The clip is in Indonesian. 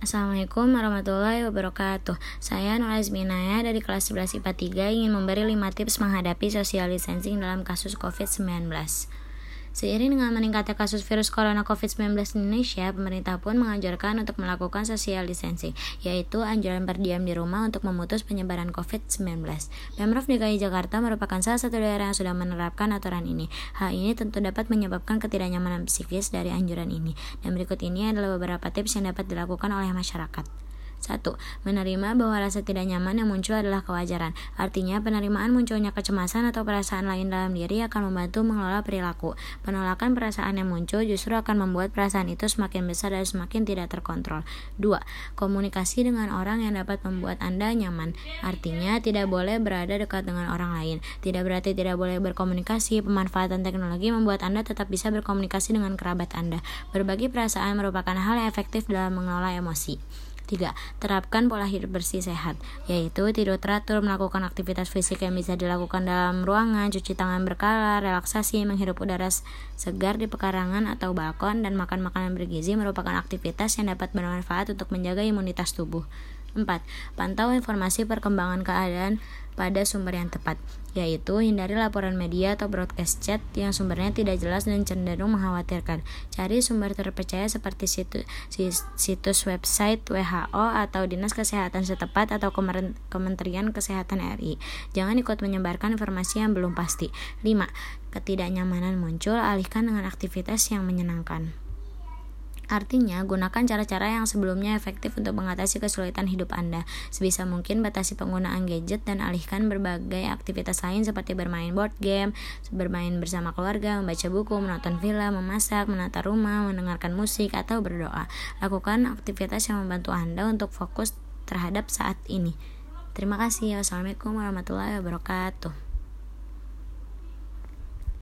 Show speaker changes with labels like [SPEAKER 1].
[SPEAKER 1] Assalamualaikum warahmatullahi wabarakatuh. Saya Nur Azminaya dari kelas 11 IPA 3 ingin memberi 5 tips menghadapi social distancing dalam kasus COVID-19 Seiring dengan meningkatnya kasus virus corona COVID-19 di Indonesia, pemerintah pun menganjurkan untuk melakukan social distancing, yaitu anjuran berdiam di rumah untuk memutus penyebaran COVID-19. Pemprov DKI Jakarta merupakan salah satu daerah yang sudah menerapkan aturan ini. Hal ini tentu dapat menyebabkan ketidaknyamanan psikis dari anjuran ini. Dan berikut ini adalah beberapa tips yang dapat dilakukan oleh masyarakat. 1. Menerima bahwa rasa tidak nyaman yang muncul adalah kewajaran. Artinya, penerimaan munculnya kecemasan atau perasaan lain dalam diri akan membantu mengelola perilaku. Penolakan perasaan yang muncul justru akan membuat perasaan itu semakin besar dan semakin tidak terkontrol. 2. Komunikasi dengan orang yang dapat membuat Anda nyaman. Artinya, tidak boleh berada dekat dengan orang lain. Tidak berarti tidak boleh berkomunikasi. Pemanfaatan teknologi membuat Anda tetap bisa berkomunikasi dengan kerabat Anda. Berbagi perasaan merupakan hal yang efektif dalam mengelola emosi. 3. Terapkan pola hidup bersih sehat, yaitu tidur teratur, melakukan aktivitas fisik yang bisa dilakukan dalam ruangan, cuci tangan berkala, relaksasi, menghirup udara segar di pekarangan atau balkon, dan makan makanan bergizi merupakan aktivitas yang dapat bermanfaat untuk menjaga imunitas tubuh. 4. Pantau informasi perkembangan keadaan pada sumber yang tepat, yaitu hindari laporan media atau broadcast chat yang sumbernya tidak jelas dan cenderung mengkhawatirkan. Cari sumber terpercaya seperti situs, situs website WHO atau Dinas Kesehatan setempat atau Kementerian Kesehatan RI. Jangan ikut menyebarkan informasi yang belum pasti. 5. Ketidaknyamanan muncul, alihkan dengan aktivitas yang menyenangkan. Artinya, gunakan cara-cara yang sebelumnya efektif untuk mengatasi kesulitan hidup Anda. Sebisa mungkin batasi penggunaan gadget dan alihkan berbagai aktivitas lain seperti bermain board game, bermain bersama keluarga, membaca buku, menonton film, memasak, menata rumah, mendengarkan musik, atau berdoa. Lakukan aktivitas yang membantu Anda untuk fokus terhadap saat ini. Terima kasih. Wassalamualaikum warahmatullahi wabarakatuh.